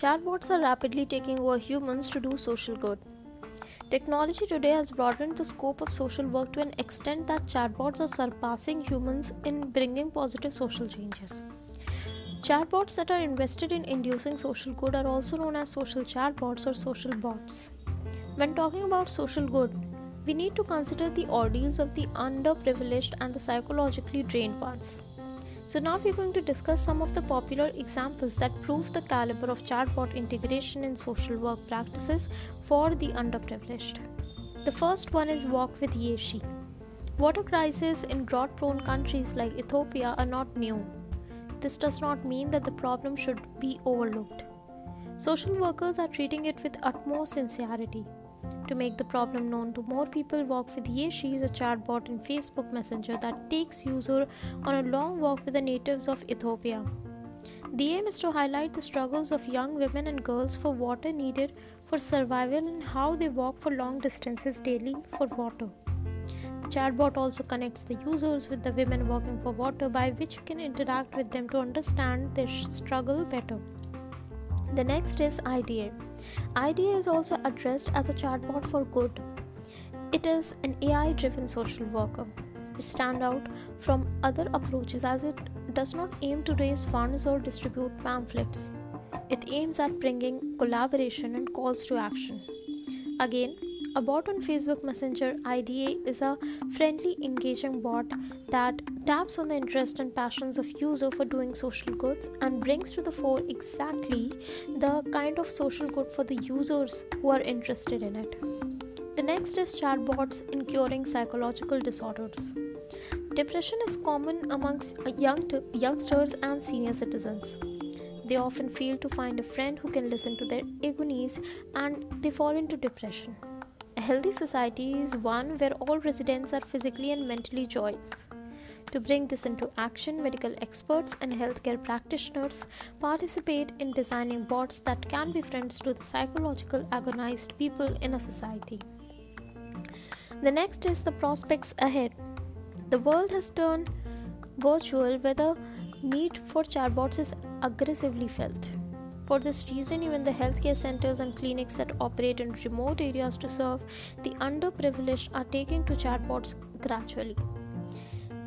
Chatbots are rapidly taking over humans to do social good. Technology today has broadened the scope of social work to an extent that chatbots are surpassing humans in bringing positive social changes. Chatbots that are invested in inducing social good are also known as social chatbots or social bots. When talking about social good, we need to consider the ordeals of the underprivileged and the psychologically drained ones. So, now we're going to discuss some of the popular examples that prove the caliber of chatbot integration in social work practices for the underprivileged. The first one is Walk with Yeshi. Water crises in drought prone countries like Ethiopia are not new. This does not mean that the problem should be overlooked. Social workers are treating it with utmost sincerity. To make the problem known to more people, Walk with Yeshi is a chatbot in Facebook Messenger that takes user on a long walk with the natives of Ethiopia. The aim is to highlight the struggles of young women and girls for water needed for survival and how they walk for long distances daily for water. The chatbot also connects the users with the women walking for water by which you can interact with them to understand their struggle better. The next is IDA. IDA is also addressed as a chatbot for good. It is an AI driven social worker. It stands out from other approaches as it does not aim to raise funds or distribute pamphlets. It aims at bringing collaboration and calls to action. Again, a bot on Facebook Messenger IDA is a friendly, engaging bot that taps on the interest and passions of user for doing social goods and brings to the fore exactly the kind of social good for the users who are interested in it. The next is chatbots in curing psychological disorders. Depression is common amongst young t- youngsters and senior citizens. They often fail to find a friend who can listen to their agonies and they fall into depression. A healthy society is one where all residents are physically and mentally joyous. To bring this into action, medical experts and healthcare practitioners participate in designing bots that can be friends to the psychological agonized people in a society. The next is the prospects ahead. The world has turned virtual where the need for chatbots is aggressively felt. For this reason, even the healthcare centers and clinics that operate in remote areas to serve the underprivileged are taking to chatbots gradually.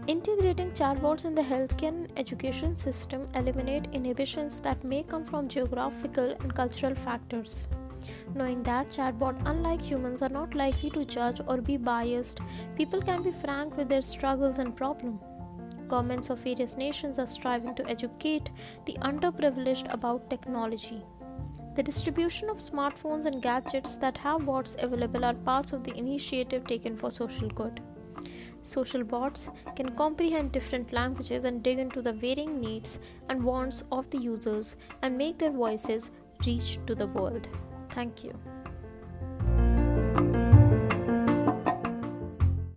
Integrating chatbots in the healthcare and education system eliminate inhibitions that may come from geographical and cultural factors. Knowing that chatbot unlike humans are not likely to judge or be biased, people can be frank with their struggles and problems. Governments of various nations are striving to educate the underprivileged about technology. The distribution of smartphones and gadgets that have bots available are parts of the initiative taken for social good. Social bots can comprehend different languages and dig into the varying needs and wants of the users and make their voices reach to the world. Thank you.